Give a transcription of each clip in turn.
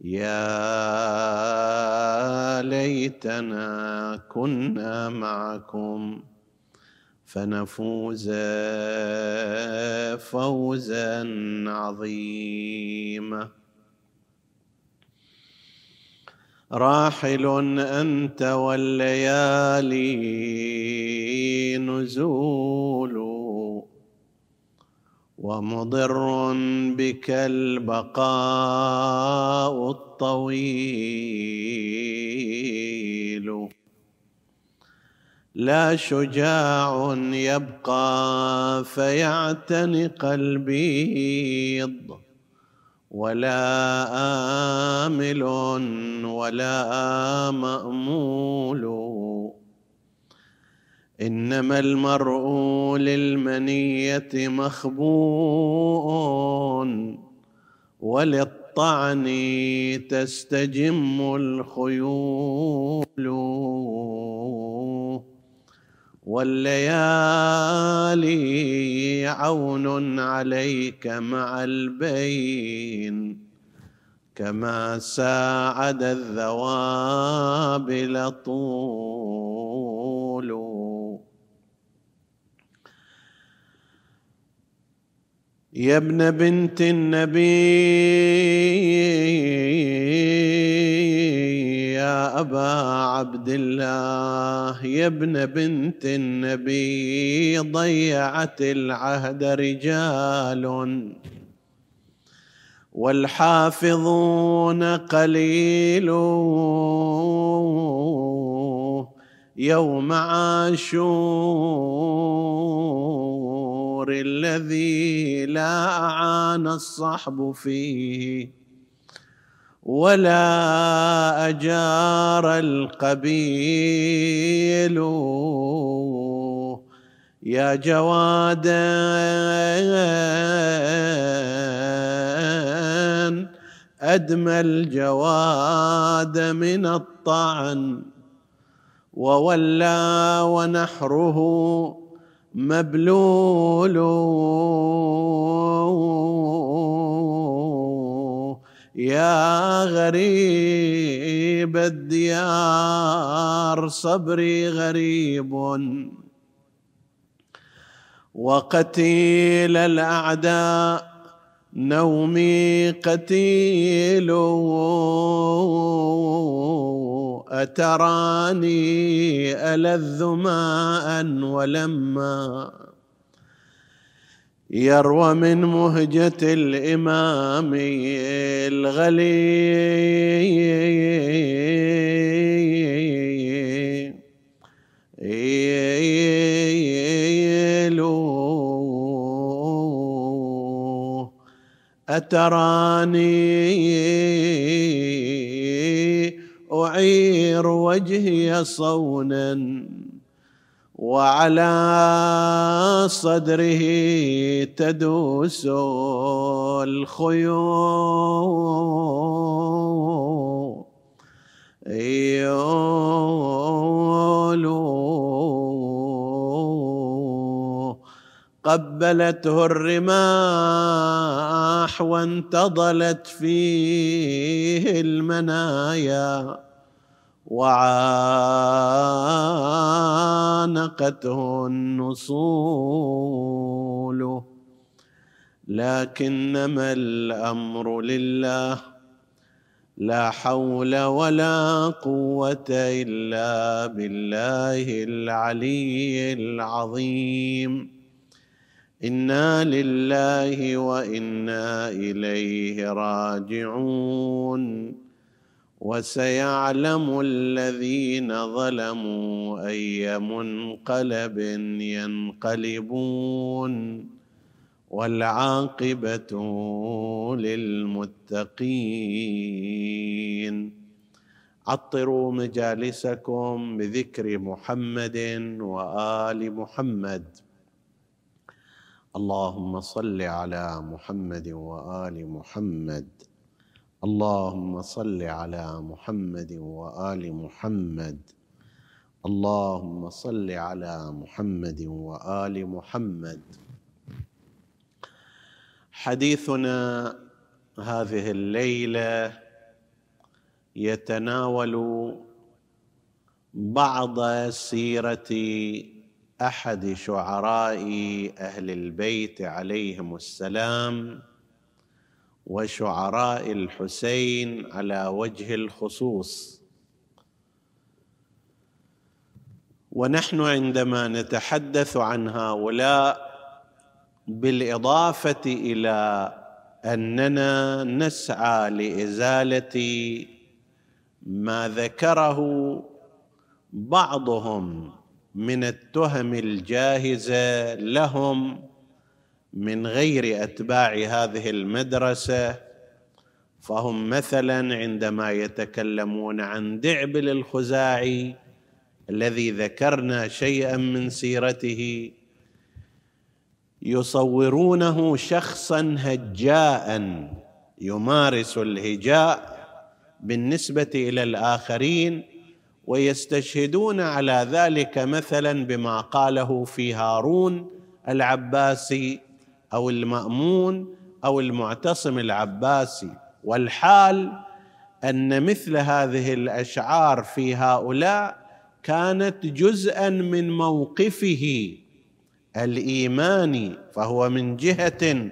يا ليتنا كنا معكم فنفوز فوزا عظيما. راحل أنت والليالي نزول ومضر بك البقاء الطويل. لا شجاع يبقى فيعتنق البيض ولا آمل ولا مأمول. إنما المرء للمنية مخبوء وللطعن تستجم الخيول والليالي عون عليك مع البين كما ساعد الذوابل طول يا ابن بنت النبي يا أبا عبد الله يا ابن بنت النبي ضيعت العهد رجال. والحافظون قليل يوم عاشور الذي لا أعان الصحب فيه ولا أجار القبيل. يا جوادا أدمى الجواد من الطعن وولى ونحره مبلول. يا غريب الديار صبري غريب. وقتيل الأعداء نومي قتيل. أتراني ألذ ماء ولما يروى من مهجة الإمام الغليل. أتراني أعير وجهي صونا وعلى صدره تدوس الخيول. قبلته الرماح وانتظلت فيه المنايا وعانقته النصول. لكنما الأمر لله لا حول ولا قوة إلا بالله العلي العظيم. إنا لله وإنا إليه راجعون وسيعلم الذين ظلموا اي منقلب ينقلبون والعاقبه للمتقين عطروا مجالسكم بذكر محمد وآل محمد. اللهم صل على محمد وآل محمد. اللهم صل على محمد وآل محمد. اللهم صل على محمد وآل محمد. حديثنا هذه الليلة يتناول بعض سيرة أحد شعراء أهل البيت عليهم السلام وشعراء الحسين على وجه الخصوص. ونحن عندما نتحدث عن هؤلاء بالإضافة إلى أننا نسعى لإزالة ما ذكره بعضهم من التهم الجاهزة لهم من غير أتباع هذه المدرسة فهم مثلا عندما يتكلمون عن دعبل الخزاعي الذي ذكرنا شيئا من سيرته يصورونه شخصا هجاء يمارس الهجاء بالنسبة إلى الآخرين ويستشهدون على ذلك مثلا بما قاله في هارون العباسي أو المأمون أو المعتصم العباسي والحال أن مثل هذه الأشعار في هؤلاء كانت جزءا من موقفه الإيماني فهو من جهة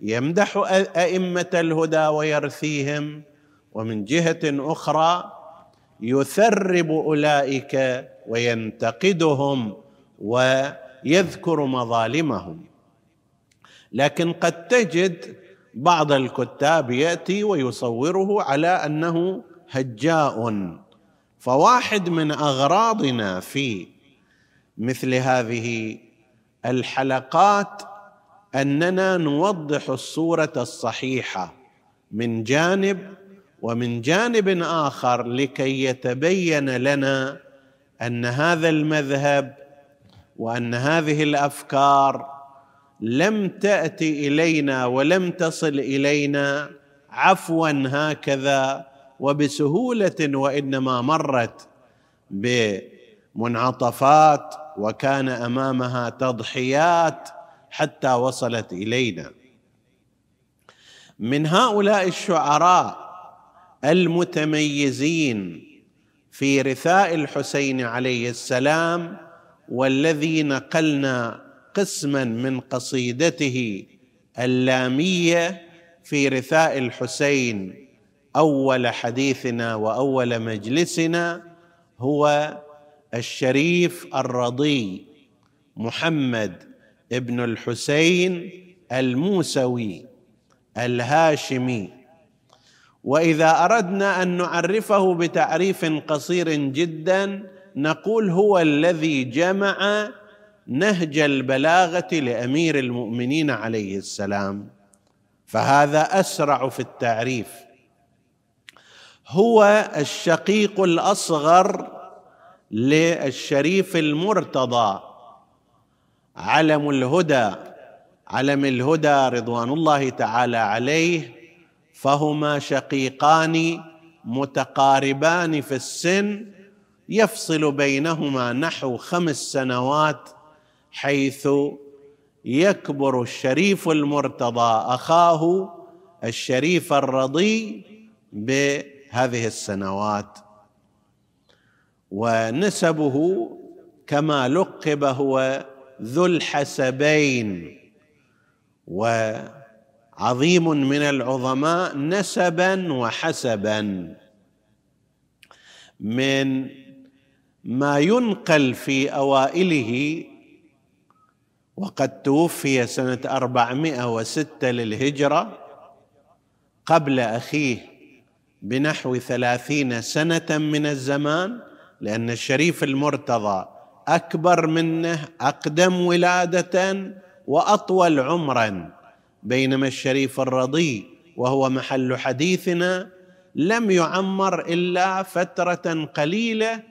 يمدح أئمة الهدى ويرثيهم ومن جهة أخرى يثرب أولئك وينتقدهم ويذكر مظالمهم. لكن قد تجد بعض الكتاب يأتي ويصوره على أنه هجاء فواحد من أغراضنا في مثل هذه الحلقات أننا نوضح الصورة الصحيحة من جانب ومن جانب آخر لكي يتبين لنا أن هذا المذهب وأن هذه الأفكار لم تأتي إلينا ولم تصل إلينا عفوا هكذا وبسهولة وإنما مرت بمنعطفات وكان أمامها تضحيات حتى وصلت إلينا. من هؤلاء الشعراء المتميزين في رثاء الحسين عليه السلام والذي نقلنا قسما من قصيدته اللامية في رثاء الحسين. أول حديثنا وأول مجلسنا هو الشريف الرضي محمد ابن الحسين الموسوي الهاشمي. وإذا أردنا أن نعرفه بتعريف قصير جدا نقول هو الذي جمع نهج البلاغة لأمير المؤمنين عليه السلام. فهذا أسرع في التعريف. هو الشقيق الأصغر للشريف المرتضى علم الهدى علم الهدى رضوان الله تعالى عليه فهما شقيقان متقاربان في السن يفصل بينهما نحو خمس سنوات حيث يكبر الشريف المرتضى أخاه الشريف الرضي بهذه السنوات. ونسبه كما لقب هو ذو الحسبين وعظيم من العظماء نسبا وحسبا. من ما ينقل في أوائله وقد توفي أربعمائة وستة للهجرة قبل أخيه بنحو ثلاثين سنة من الزمان لأن الشريف المرتضى أكبر منه أقدم ولادة وأطول عمرا. بينما الشريف الرضي وهو محل حديثنا لم يعمر إلا فترة قليلة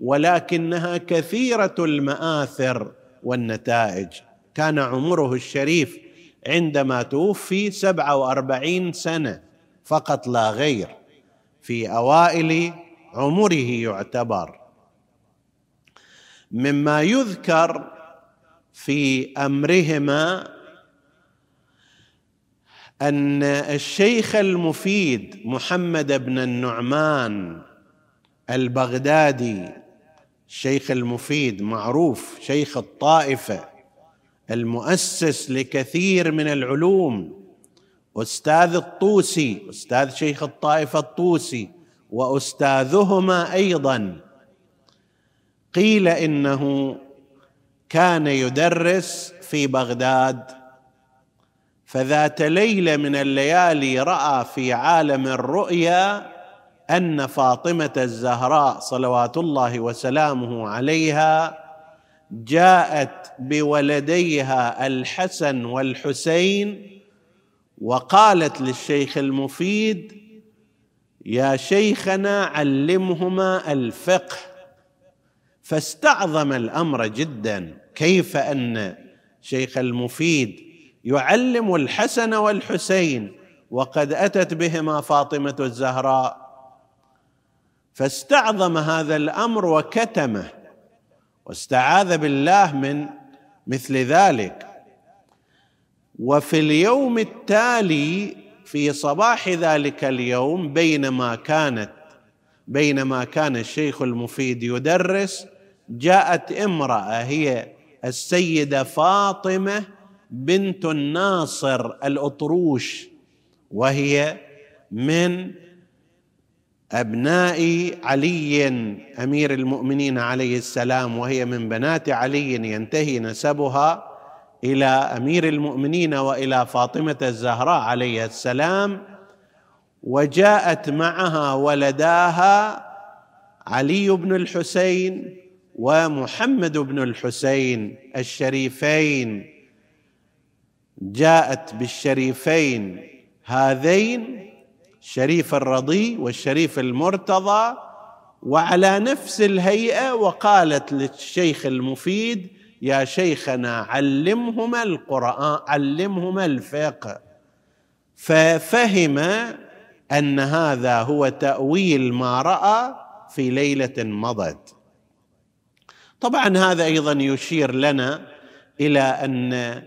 ولكنها كثيرة المآثر والنتائج. كان عمره الشريف عندما توفي سبعة وأربعين سنة فقط لا غير. في أوائل عمره يعتبر. مما يذكر في أمرهما أن الشيخ المفيد محمد بن النعمان البغدادي الشيخ المفيد معروف شيخ الطائفة المؤسس لكثير من العلوم أستاذ الطوسي أستاذ شيخ الطائفة الطوسي وأستاذهما أيضا. قيل إنه كان يدرس في بغداد فذات ليله من الليالي رأى في عالم الرؤيا أن فاطمة الزهراء صلوات الله وسلامه عليها جاءت بولديها الحسن والحسين وقالت للشيخ المفيد يا شيخنا علمهما الفقه. فاستعظم الأمر جدا كيف أن شيخ المفيد يعلم الحسن والحسين وقد أتت بهما فاطمة الزهراء. فاستعظم هذا الأمر وكتمه واستعاذ بالله من مثل ذلك. وفي اليوم التالي في صباح ذلك اليوم بينما كانت بينما كان الشيخ المفيد يدرس جاءت امرأة هي السيدة فاطمة بنت الناصر الأطروش وهي من أبناء علي أمير المؤمنين عليه السلام وهي من بنات علي ينتهي نسبها إلى أمير المؤمنين وإلى فاطمة الزهراء عليه السلام. وجاءت معها ولداها علي بن الحسين ومحمد بن الحسين الشريفين. جاءت بالشريفين هذين الشريف الرضي والشريف المرتضى وعلى نفس الهيئة وقالت للشيخ المفيد يا شيخنا علمهما القرآن علمهما الفقه. ففهم أن هذا هو تأويل ما رأى في ليلة مضت. طبعا هذا أيضا يشير لنا إلى أن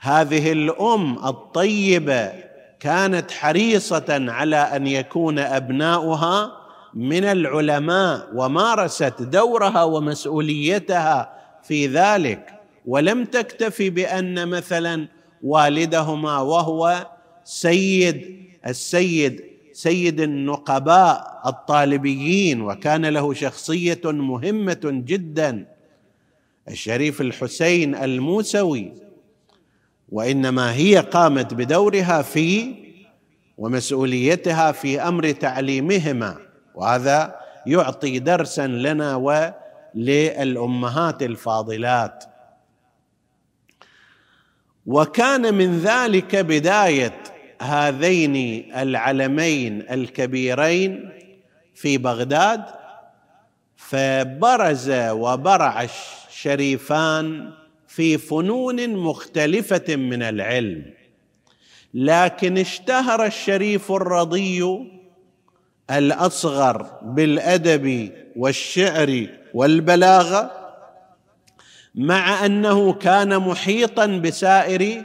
هذه الأم الطيبة كانت حريصة على أن يكون أبناؤها من العلماء ومارست دورها ومسؤوليتها في ذلك. ولم تكتفي بأن مثلا والدهما وهو سيد السيد سيد النقباء الطالبيين وكان له شخصية مهمة جدا. الشريف الحسين الموسوي وإنما هي قامت بدورها في ومسؤوليتها في أمر تعليمهما وهذا يعطي درسا لنا وللأمهات الفاضلات. وكان من ذلك بداية هذين العلمين الكبيرين في بغداد فبرز وبرع الشريفان في فنون مختلفة من العلم. لكن اشتهر الشريف الرضي الأصغر بالأدب والشعر والبلاغة مع أنه كان محيطا بسائر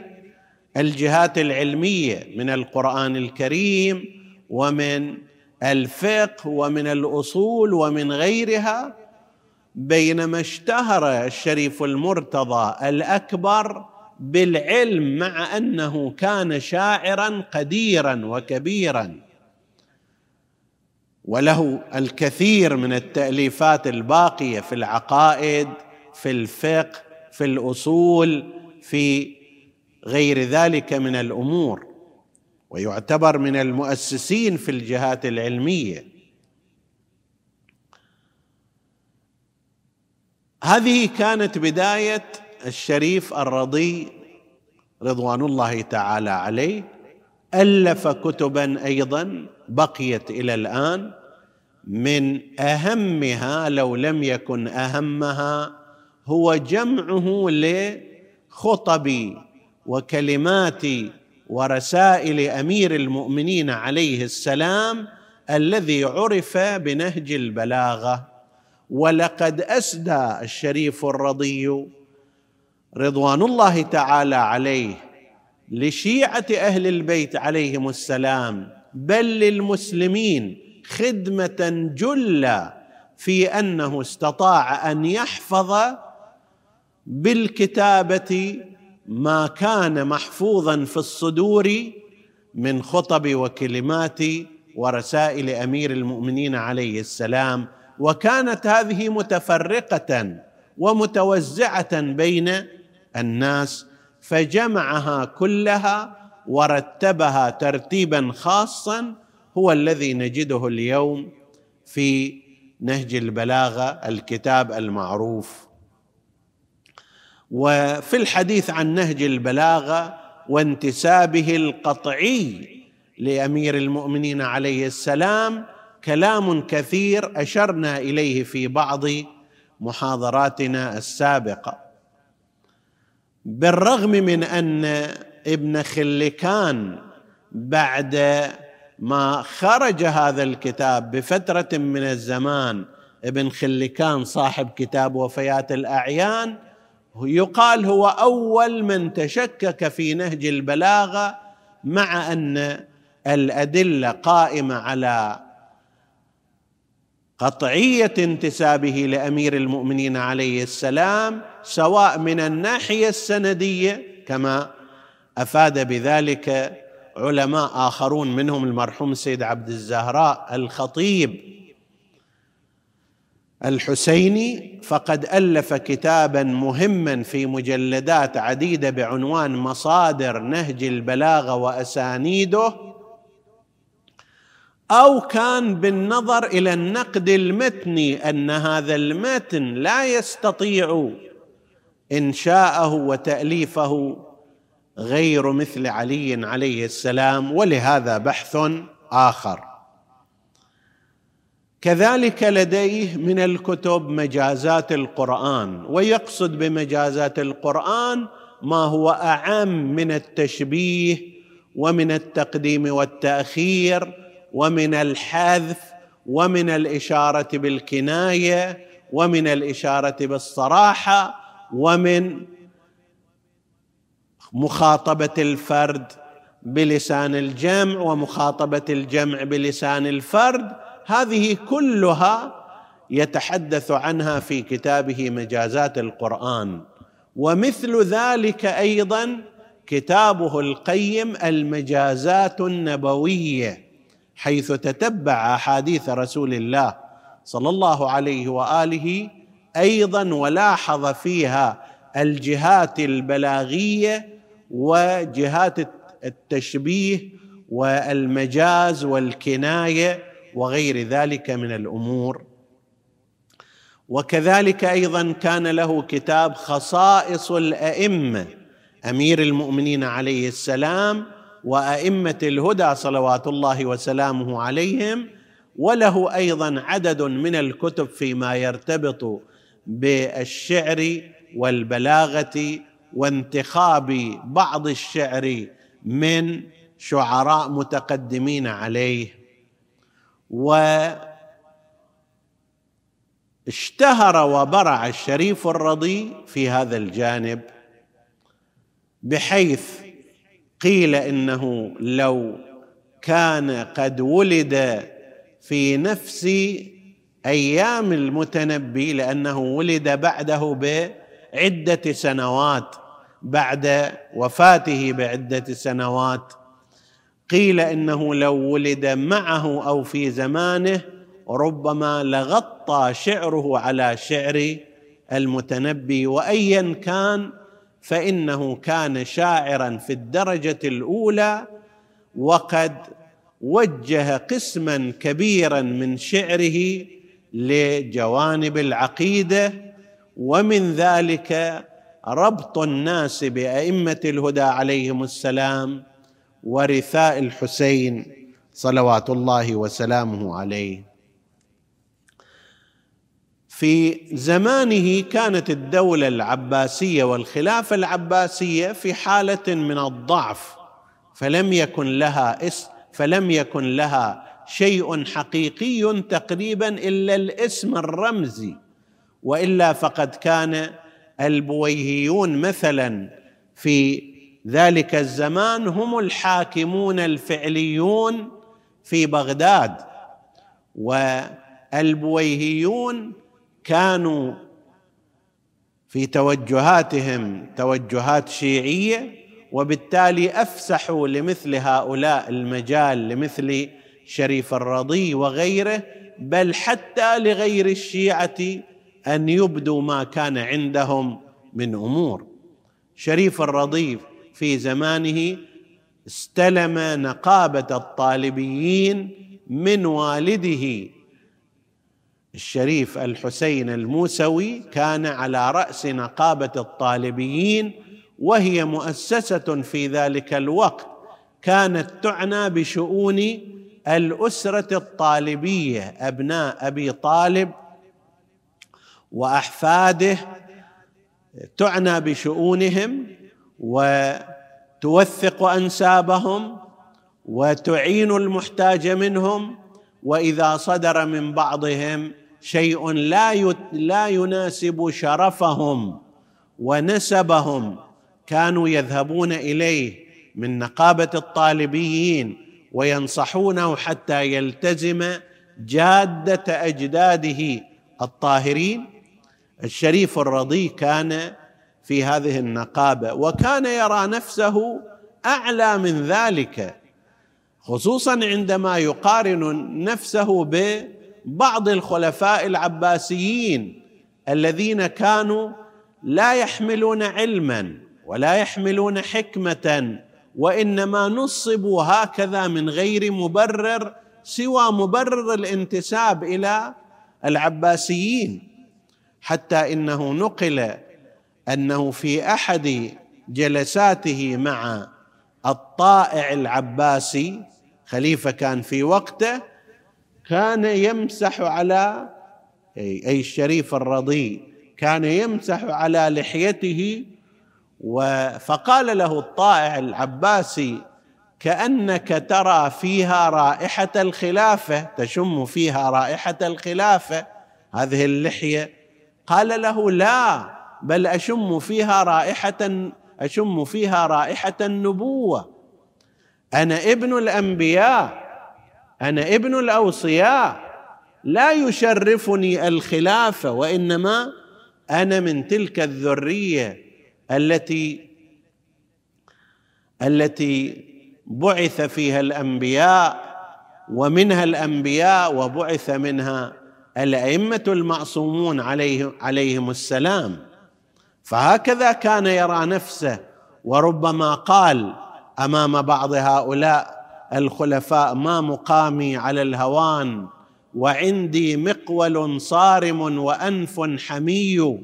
الجهات العلمية من القرآن الكريم ومن الفقه ومن الأصول ومن غيرها. بينما اشتهر الشريف المرتضى الأكبر بالعلم مع أنه كان شاعرا قديرا وكبيرا. وله الكثير من التأليفات الباقية في العقائد في الفقه في الأصول في غير ذلك من الأمور. ويعتبر من المؤسسين في الجهات العلمية. هذه كانت بداية الشريف الرضي رضوان الله تعالى عليه. ألف كتبا أيضا بقيت إلى الآن من أهمها لو لم يكن أهمها هو جمعه لخطب وكلمات ورسائل أمير المؤمنين عليه السلام الذي عرف بنهج البلاغة. ولقد أسدى الشريف الرضي رضوان الله تعالى عليه لشيعة أهل البيت عليهم السلام بل للمسلمين خدمة جلة في أنه استطاع أن يحفظ بالكتابة ما كان محفوظا في الصدور من خطب وكلمات ورسائل أمير المؤمنين عليه السلام وكانت هذه متفرقة ومتوزعة بين الناس فجمعها كلها ورتبها ترتيبا خاصا هو الذي نجده اليوم في نهج البلاغة الكتاب المعروف. وفي الحديث عن نهج البلاغة وانتسابه القطعي لأمير المؤمنين عليه السلام كلام كثير أشرنا إليه في بعض محاضراتنا السابقة. بالرغم من أن ابن خلكان بعد ما خرج هذا الكتاب بفترة من الزمان ابن خلكان صاحب كتاب وفيات الأعيان يقال هو أول من تشكك في نهج البلاغة مع أن الأدلة قائمة على قطعية انتسابه لأمير المؤمنين عليه السلام سواء من الناحية السندية كما أفاد بذلك علماء آخرون منهم المرحوم سيد عبد الزهراء الخطيب الحسيني فقد ألف كتابا مهما في مجلدات عديدة بعنوان مصادر نهج البلاغة وأسانيده. أو كان بالنظر إلى النقد المتني أن هذا المتن لا يستطيع انشاءه وتأليفه غير مثل علي عليه السلام ولهذا بحث آخر. كذلك لديه من الكتب مجازات القرآن ويقصد بمجازات القرآن ما هو أعم من التشبيه ومن التقديم والتأخير ومن الحذف ومن الإشارة بالكناية ومن الإشارة بالصراحة ومن مخاطبة الفرد بلسان الجمع ومخاطبة الجمع بلسان الفرد. هذه كلها يتحدث عنها في كتابه مجازات القرآن. ومثل ذلك أيضا كتابه القيم المجازات النبوية. حيث تتبع أحاديث رسول الله صلى الله عليه وآله أيضا ولاحظ فيها الجهات البلاغية وجهات التشبيه والمجاز والكناية وغير ذلك من الأمور. وكذلك أيضا كان له كتاب خصائص الأئمة. أمير المؤمنين عليه السلام وأئمة الهدى صلوات الله وسلامه عليهم وله أيضا عدد من الكتب فيما يرتبط بالشعر والبلاغة وانتخاب بعض الشعر من شعراء متقدمين عليه. واشتهر وبرع الشريف الرضي في هذا الجانب بحيث قيل إنه لو كان قد ولد في نفس أيام المتنبي لأنه ولد بعده بعدة سنوات بعد وفاته بعدة سنوات. قيل إنه لو ولد معه أو في زمانه ربما لغطى شعره على شعر المتنبي وايا كان فإنه كان شاعرا في الدرجة الأولى وقد وجه قسما كبيرا من شعره لجوانب العقيدة ومن ذلك ربط الناس بأئمة الهدى عليهم السلام ورثاء الحسين صلوات الله وسلامه عليه. في زمانه كانت الدولة العباسية والخلافة العباسية في حالة من الضعف فلم يكن لها اسم فلم يكن لها شيء حقيقي تقريبا إلا الاسم الرمزي. وإلا فقد كان البويهيون مثلا في ذلك الزمان هم الحاكمون الفعليون في بغداد والبويهيون كانوا في توجهاتهم توجهات شيعية وبالتالي أفسحوا لمثل هؤلاء المجال لمثل شريف الرضي وغيره بل حتى لغير الشيعة أن يبدوا ما كان عندهم من أمور. شريف الرضي في زمانه استلم نقابة الطالبيين من والده الشريف الحسين الموسوي كان على رأس نقابة الطالبيين وهي مؤسسة في ذلك الوقت كانت تعنى بشؤون الأسرة الطالبية أبناء أبي طالب وأحفاده تعنى بشؤونهم وتوثق أنسابهم وتعين المحتاج منهم وإذا صدر من بعضهم شيء لا لا يناسب شرفهم ونسبهم. كانوا يذهبون إليه من نقابة الطالبيين وينصحونه حتى يلتزم جادة أجداده الطاهرين. الشريف الرضي كان في هذه النقابة وكان يرى نفسه أعلى من ذلك خصوصا عندما يقارن نفسه ببعض الخلفاء العباسيين الذين كانوا لا يحملون علما ولا يحملون حكمة وإنما نصبوا هكذا من غير مبرر سوى مبرر الانتساب إلى العباسيين. حتى إنه نقل أنه في أحد جلساته مع الطائع العباسي خليفة كان في وقته كان يمسح على أي الشريف الرضي كان يمسح على لحيته فقال له الطائع العباسي كأنك ترى فيها رائحة الخلافة تشم فيها رائحة الخلافة هذه اللحية. قال له لا بل أشم فيها رائحة أشم فيها رائحة النبوة. أنا ابن الأنبياء. أنا ابن الأوصياء. لا يشرفني الخلافه وإنما أنا من تلك الذرية التي التي بعث فيها الأنبياء ومنها الأنبياء وبعث منها الأئمة المعصومون عليه عليهم السلام. فهكذا كان يرى نفسه وربما قال أمام بعض هؤلاء الخلفاء ما مقامي على الهوان وعندي مقول صارم وأنف حمي.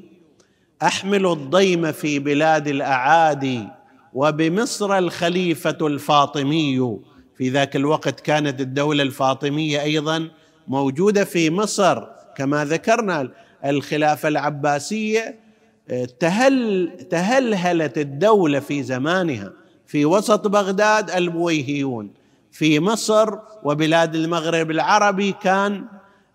أحمل الضيم في بلاد الأعادي وبمصر الخليفة الفاطمي. في ذاك الوقت كانت الدولة الفاطمية أيضا موجودة في مصر كما ذكرنا الخلافة العباسية. تهل تهلهلت الدولة في زمانها في وسط بغداد البويهيون. في مصر وبلاد المغرب العربي كان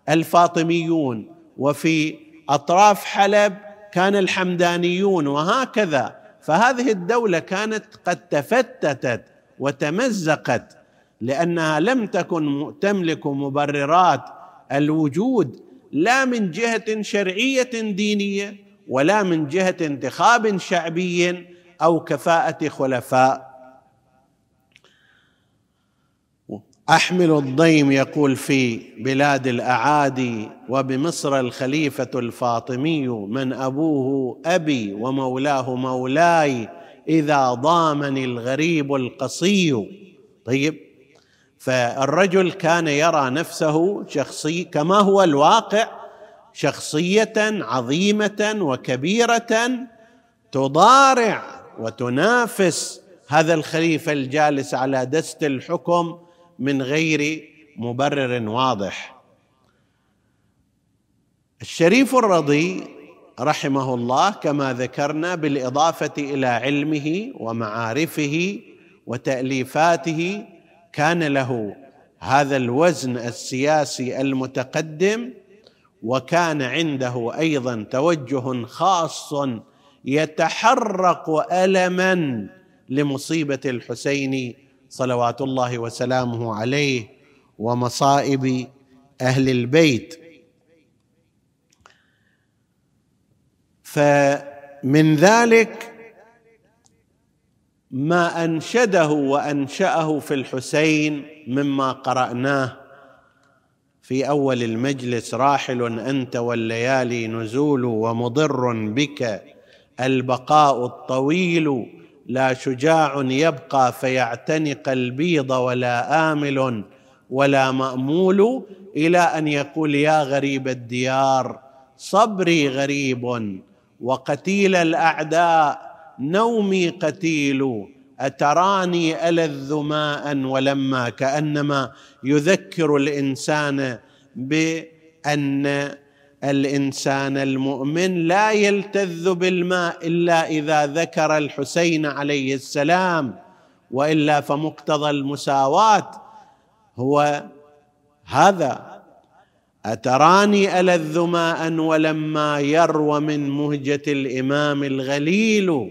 الفاطميون وفي أطراف حلب كان الحمدانيون وهكذا. فهذه الدولة كانت قد تفتتت وتمزقت لأنها لم تكن تملك مبررات الوجود لا من جهة شرعية دينية ولا من جهة انتخاب شعبي أو كفاءة خلفاء أحمل الضيم يقول في بلاد الأعادي وبمصر الخليفة الفاطمي من أبوه أبي ومولاه مولاي إذا ضامني الغريب القصي. طيب فالرجل كان يرى نفسه شخصي كما هو الواقع شخصية عظيمة وكبيرة تضارع وتنافس هذا الخليفة الجالس على دست الحكم من غير مبرر واضح. الشريف الرضي رحمه الله كما ذكرنا بالإضافة إلى علمه ومعارفه وتأليفاته كان له هذا الوزن السياسي المتقدم وكان عنده أيضا توجه خاص يتحرق الما لمصيبة الحسين صلوات الله وسلامه عليه ومصائب أهل البيت. فمن ذلك ما أنشده وأنشأه في الحسين مما قرأناه في أول المجلس راحل أنت والليالي نزول ومضر بك البقاء الطويل لا شجاع يبقى فيعتنق البيض ولا آمل ولا مأمول إلى أن يقول يا غريب الديار صبري غريب وقتيل الأعداء نومي قتيل أتراني ألذ ماء ولما كأنما يذكر الإنسان بأن الإنسان المؤمن لا يلتذ بالماء إلا إذا ذكر الحسين عليه السلام وإلا فمقتضى المساواة هو هذا. أتراني ألذ ماء ولما يروى من مهجة الإمام الغليل؟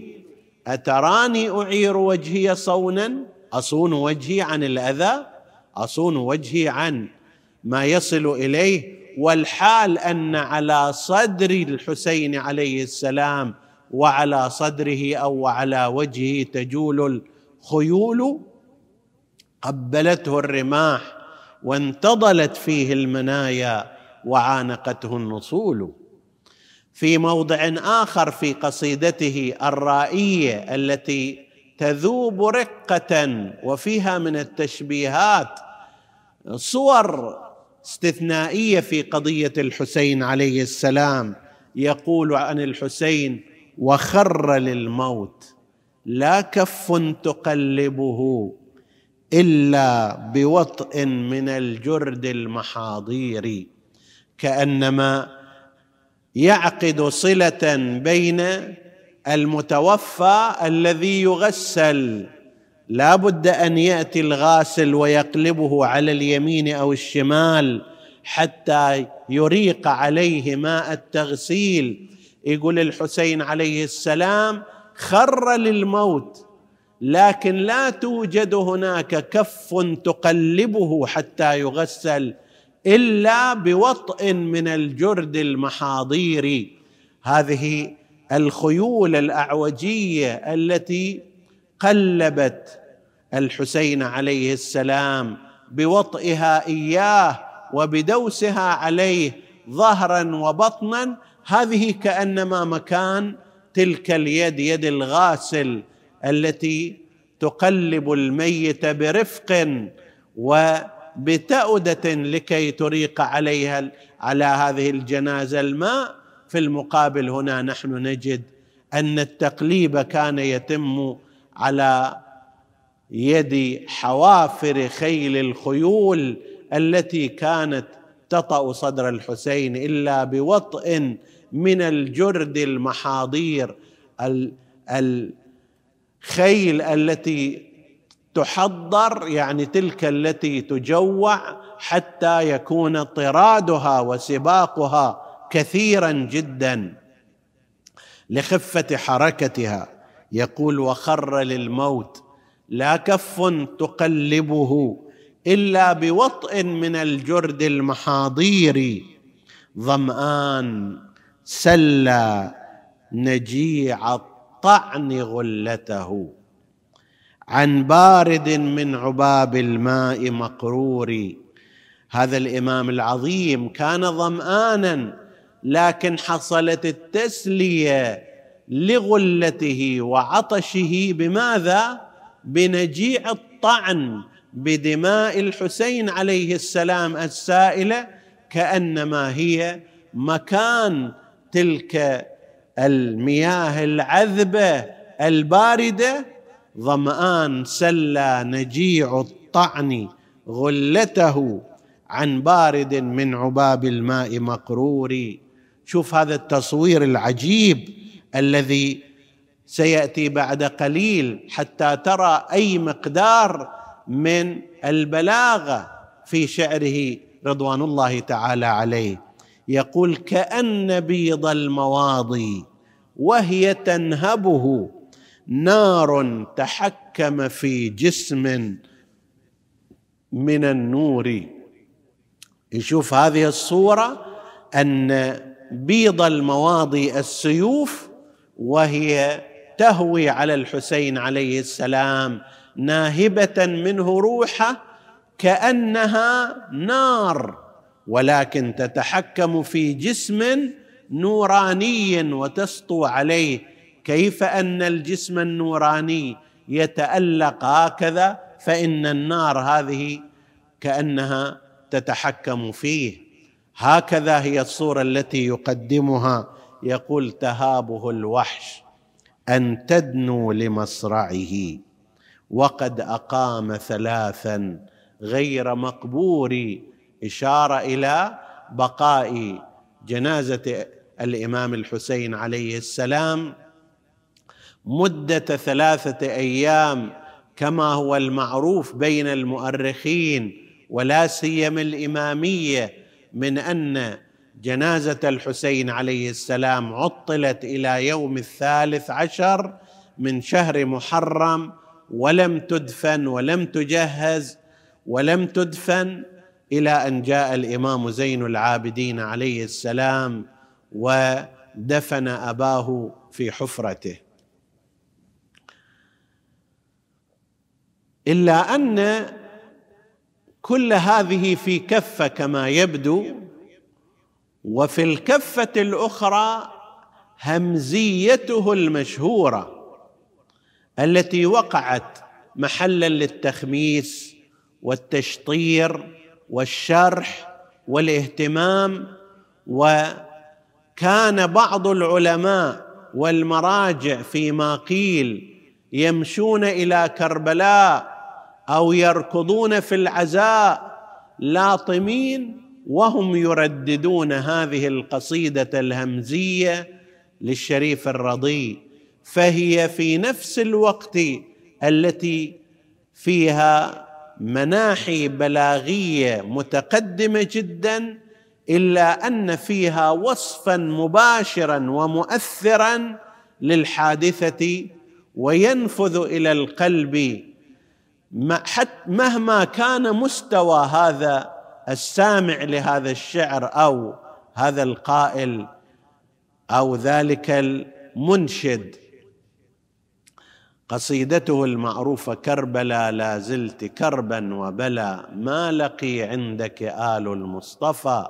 أتراني أعير وجهي صونا؟ أصون وجهي عن الأذى؟ أصون وجهي عن ما يصل إليه؟ والحال أن على صدر الحسين عليه السلام وعلى صدره أو على وجهه تجول الخيول قبلته الرماح وانتضلت فيه المنايا وعانقته النصول. في موضع آخر في قصيدته الرائية التي تذوب رقة وفيها من التشبيهات صور استثنائية في قضية الحسين عليه السلام. يقول عن الحسين وخر للموت لا كف تقلبه إلا بوطء من الجرد المحاضير كأنما يعقد صلة بين المتوفى الذي يغسل لا بد أن يأتي الغاسل ويقلبه على اليمين أو الشمال حتى يريق عليه ماء التغسيل. يقول الحسين عليه السلام خر للموت لكن لا توجد هناك كف تقلبه حتى يغسل إلا بوطء من الجرد المحاضير. هذه الخيول الأعوجية التي قلبت الحسين عليه السلام بوطئها إياه وبدوسها عليه ظهرا وبطنا. هذه كأنما مكان تلك اليد يد الغاسل التي تقلب الميت برفق وبتأودة لكي تريق عليها على هذه الجنازة الماء. في المقابل هنا نحن نجد أن التقليب كان يتم على يد حوافر خيل الخيول التي كانت تطأ صدر الحسين إلا بوطء من الجرد المحاضير الخيل التي تحضر يعني تلك التي تجوع حتى يكون طرادها وسباقها كثيرا جدا لخفة حركتها. يقول وخر للموت لا كف تقلبه إلا بوطء من الجرد المحاضير. ظمآن سلى نجيع الطعن غلته. عن بارد من عباب الماء مقرور. هذا الإمام العظيم كان ظمآنا لكن حصلت التسلية لغلته وعطشه بماذا؟ بنجيع الطعن بدماء الحسين عليه السلام السائلة كأنما هي مكان تلك المياه العذبة الباردة. ظمآن سلى نجيع الطعن غلته عن بارد من عباب الماء مقرور شوف هذا التصوير العجيب الذي سيأتي بعد قليل حتى ترى أي مقدار من البلاغه في شعره رضوان الله تعالى عليه. يقول كأن بيض المواضي وهي تنهبه نار تحكم في جسم من النور. يشوف هذه الصورة أن بيض المواضي السيوف وهي تهوي على الحسين عليه السلام ناهبة منه روحه كأنها نار ولكن تتحكم في جسم نوراني وتسطو عليه. كيف أن الجسم النوراني يتألق هكذا؟ فإن النار هذه كأنها تتحكم فيه. هكذا هي الصورة التي يقدمها. يقول تهابه الوحش أن تدنو لمصرعه وقد أقام ثلاثا غير مقبور إشارة إلى بقاء جنازة الإمام الحسين عليه السلام مدة ثلاثة أيام كما هو المعروف بين المؤرخين ولا سيما الإمامية من أن جنازة الحسين عليه السلام عطلت إلى يوم الثالث عشر من شهر محرم ولم تدفن ولم تجهز ولم تدفن إلى أن جاء الإمام زين العابدين عليه السلام ودفن أباه في حفرته. إلا أن كل هذه في كفة كما يبدو وفي الكفة الأخرى همزيته المشهورة التي وقعت محلا للتخميس والتشطير والشرح والاهتمام وكان بعض العلماء والمراجع فيما قيل يمشون إلى كربلاء أو يركضون في العزاء لاطمين وهم يرددون هذه القصيدة الهمزية للشريف الرضي فهي في نفس الوقت التي فيها مناحي بلاغية متقدمة جدا إلا أن فيها وصفا مباشرا ومؤثرا للحادثة وينفذ إلى القلب. مهما كان مستوى هذا السامع لهذا الشعر أو هذا القائل أو ذلك المنشد. قصيدته المعروفة كربلا لا زلت كربا وبلا ما لقي عندك آل المصطفى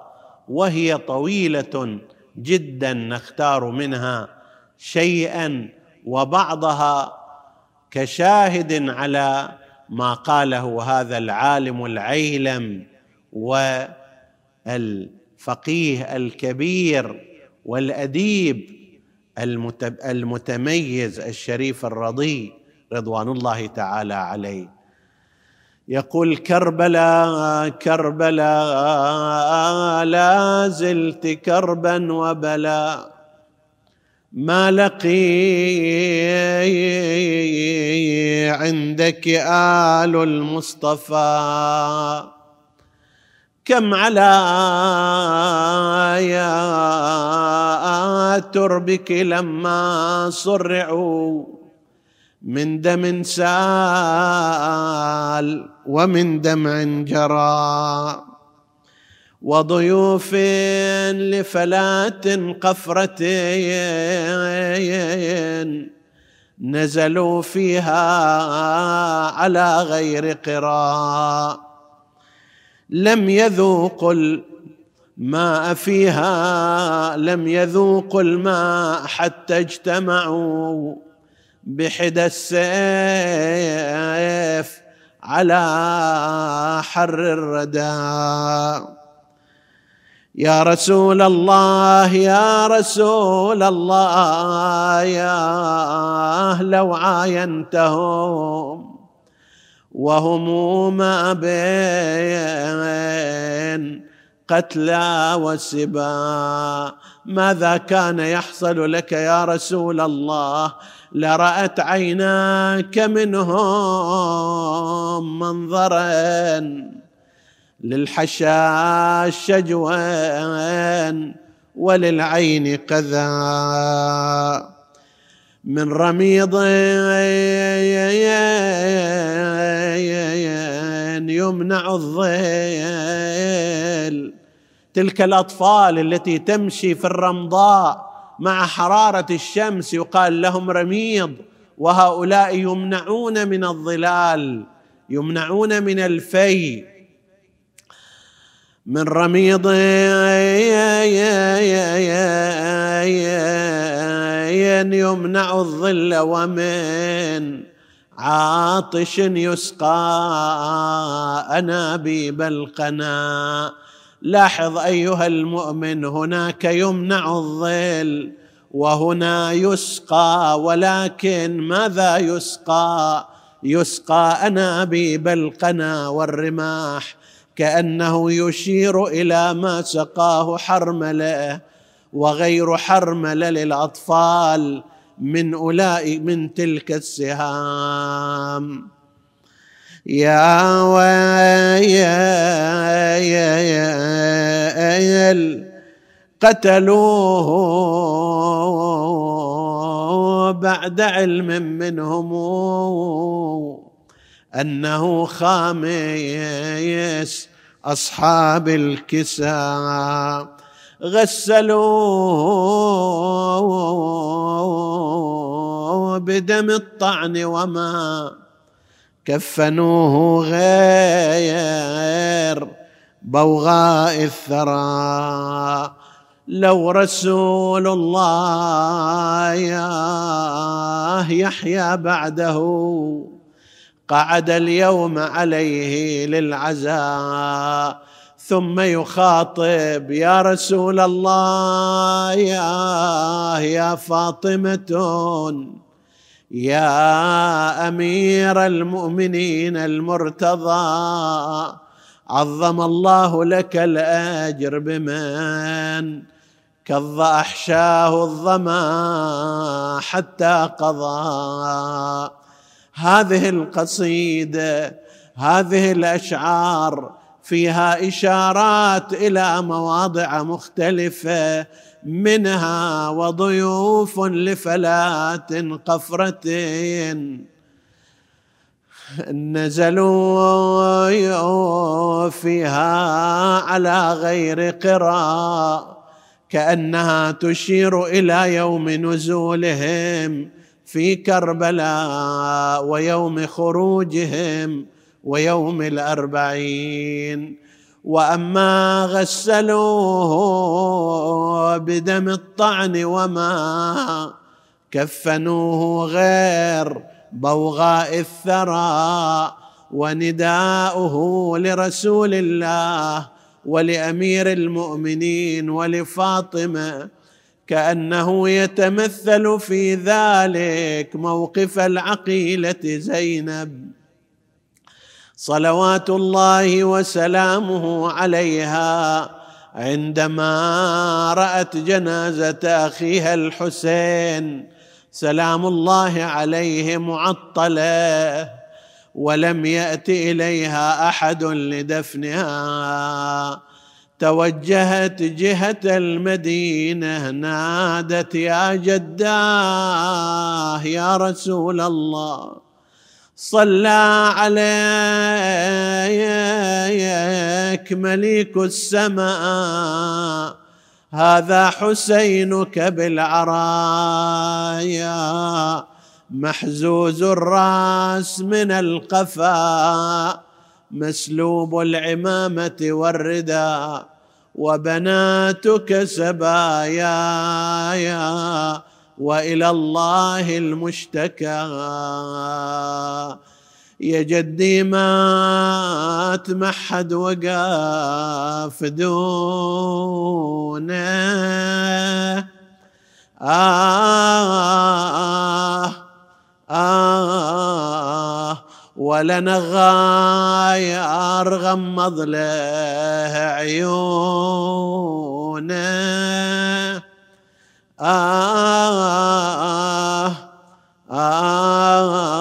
وهي طويلة جدا نختار منها شيئا وبعضها كشاهد على ما قاله هذا العالم العيلم والفقيه الكبير والأديب المتميز الشريف الرضي رضوان الله تعالى عليه. يقول كربلا كربلا لا زلت كربا وبلا. ما لقي عندك آل المصطفى. كم على يا تربك لما صرعوا من دم سال ومن دمع جرى وضيوف لفلاة قفرتين نزلوا فيها على غير قراء لم يذوقوا الماء فيها لم يذوقوا الماء حتى اجتمعوا بحدى السيف على حر الردى. يا رسول الله يا رسول الله يا لو عاينتهم وهم ما بين قتلى وسبا. ماذا كان يحصل لك يا رسول الله؟ لرأت عيناك منهم منظرا للحشا شجوان وللعين قذا. من رميض يمنع الظل تلك الأطفال التي تمشي في الرمضاء مع حرارة الشمس يقال لهم رميض وهؤلاء يمنعون من الظلال يمنعون من الفي. من رميض يمنع الظل ومن عاطش يسقى أنابيب القنا. لاحظ أيها المؤمن هناك يمنع الظل وهنا يسقى ولكن ماذا يسقى؟ يسقى أنابيب القنا والرماح كأنه يشير إلى ما سقاه حرمله. وغير حرمله للأطفال من أولئك من تلك السهام. يا ويل قتلوه بعد علم منهم أنه خامس أصحاب الكسى غسلوه بدم الطعن وما كفنوه غير بوغاء الثرى لو رسول الله يحيى بعده قعد اليوم عليه للعزاء. ثم يخاطب يا رسول الله يا يا فاطمة يا أمير المؤمنين المرتضى عظم الله لك الأجر بمن كظ أحشاه الظما حتى قضى. هذه القصيدة هذه الأشعار فيها إشارات إلى مواضع مختلفة منها وضيوف لفلات قفرة نزلوا فيها على غير قراء كأنها تشير إلى يوم نزولهم في كربلاء ويوم خروجهم. ويوم الأربعين. وأما غسلوه بدم الطعن وما كفنوه غير بوغاء الثرى ونداؤه لرسول الله ولأمير المؤمنين ولفاطمة كأنه يتمثل في ذلك موقف العقيلة زينب. صلوات الله وسلامه عليها عندما رأت جنازة أخيها الحسين. سلام الله عليه معطلة ولم يأت إليها أحد لدفنها. توجهت جهة المدينة نادت يا جداه يا رسول الله. صلى عليك مليك السماء. هذا حسينك بالعرايا محزوز الرأس من القفا مسلوب العمامة والرداء وبناتك سبايا. وإلى الله المشتكى. يا جدي ما تمحد وقاف دونه آه آه ولا نغاير غمض له عيونه. آه آه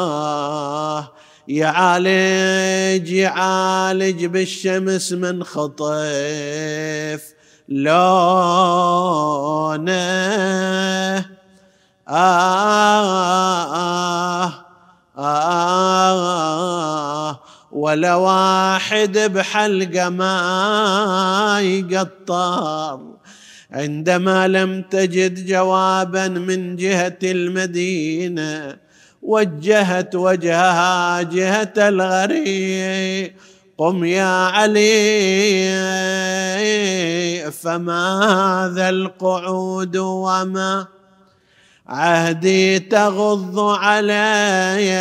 يعالج يعالج بالشمس من خطيف لونه آه آه آه ولا واحد بحلقه ما يقطر عندما لم تجد جوابا من جهة المدينة وجهت وجهها جهة الغريب قم يا علي فماذا القعود وما عهدي تغض علي؟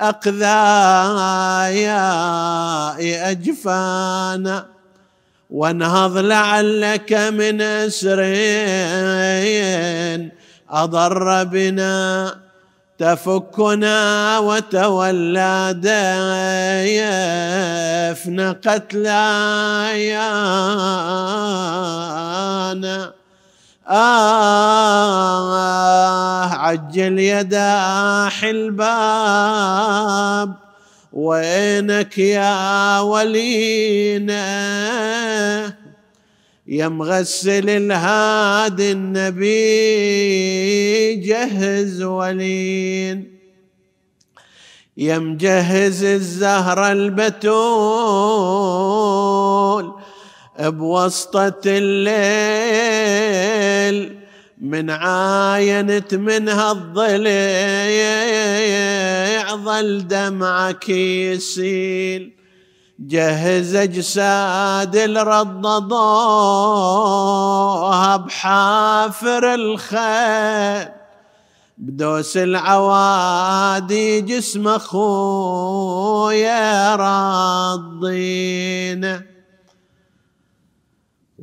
الأقذاء أجفانا وانهض لعلك من أسرين. أضر بنا تفكنا وتولى ديفن قتلايانا. آه عجل يا داح الباب وينك يا ولينا؟ يا مغسل الهادي النبي جهز ولين. يا مجهز الزهرة البتول بوسطة الليل من عاينت منها الضليع ظل دمعك يسيل. جهز أجساد الرضضوها بحافر الخيل. بدوس العوادي جسم أخويا راضينه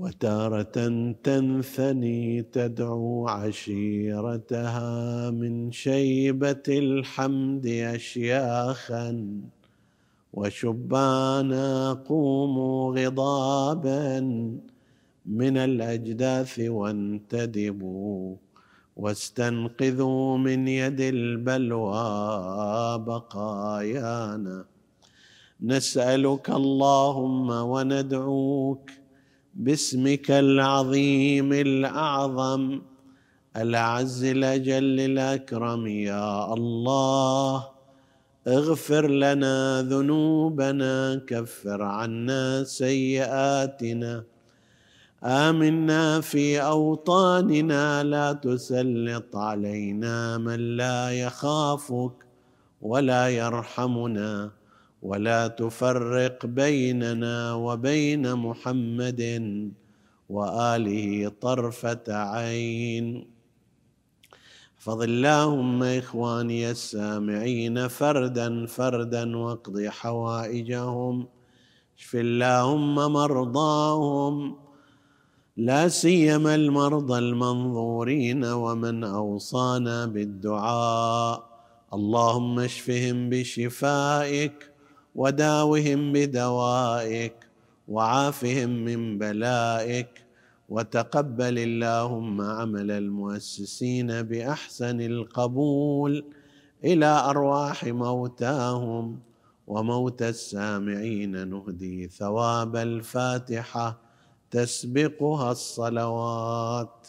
وتارة تنثني تدعو عشيرتها من شيبة الحمد أشياخا وشبانا قوموا غضابا من الأجداث وانتدبوا واستنقذوا من يد البلوى بقايانا. نسألك اللهم وندعوك باسمك العظيم الأعظم الاعز الأجل الأكرم. يا الله اغفر لنا ذنوبنا كفر عنا سيئاتنا. آمنا في أوطاننا لا تسلط علينا من لا يخافك ولا يرحمنا. ولا تفرق بيننا وبين محمد وآله طرفة عين. احفظ اللهم إخواني السامعين فردا فردا واقض حوائجهم. اشف اللهم مرضاهم. لا سيما المرضى المنظورين ومن أوصانا بالدعاء. اللهم اشفهم بشفائك وداوهم بدوائك وعافهم من بلائك وتقبل اللهم عمل المؤسسين بأحسن القبول إلى أرواح موتاهم وموتى السامعين نهدي ثواب الفاتحة تسبقها الصلوات.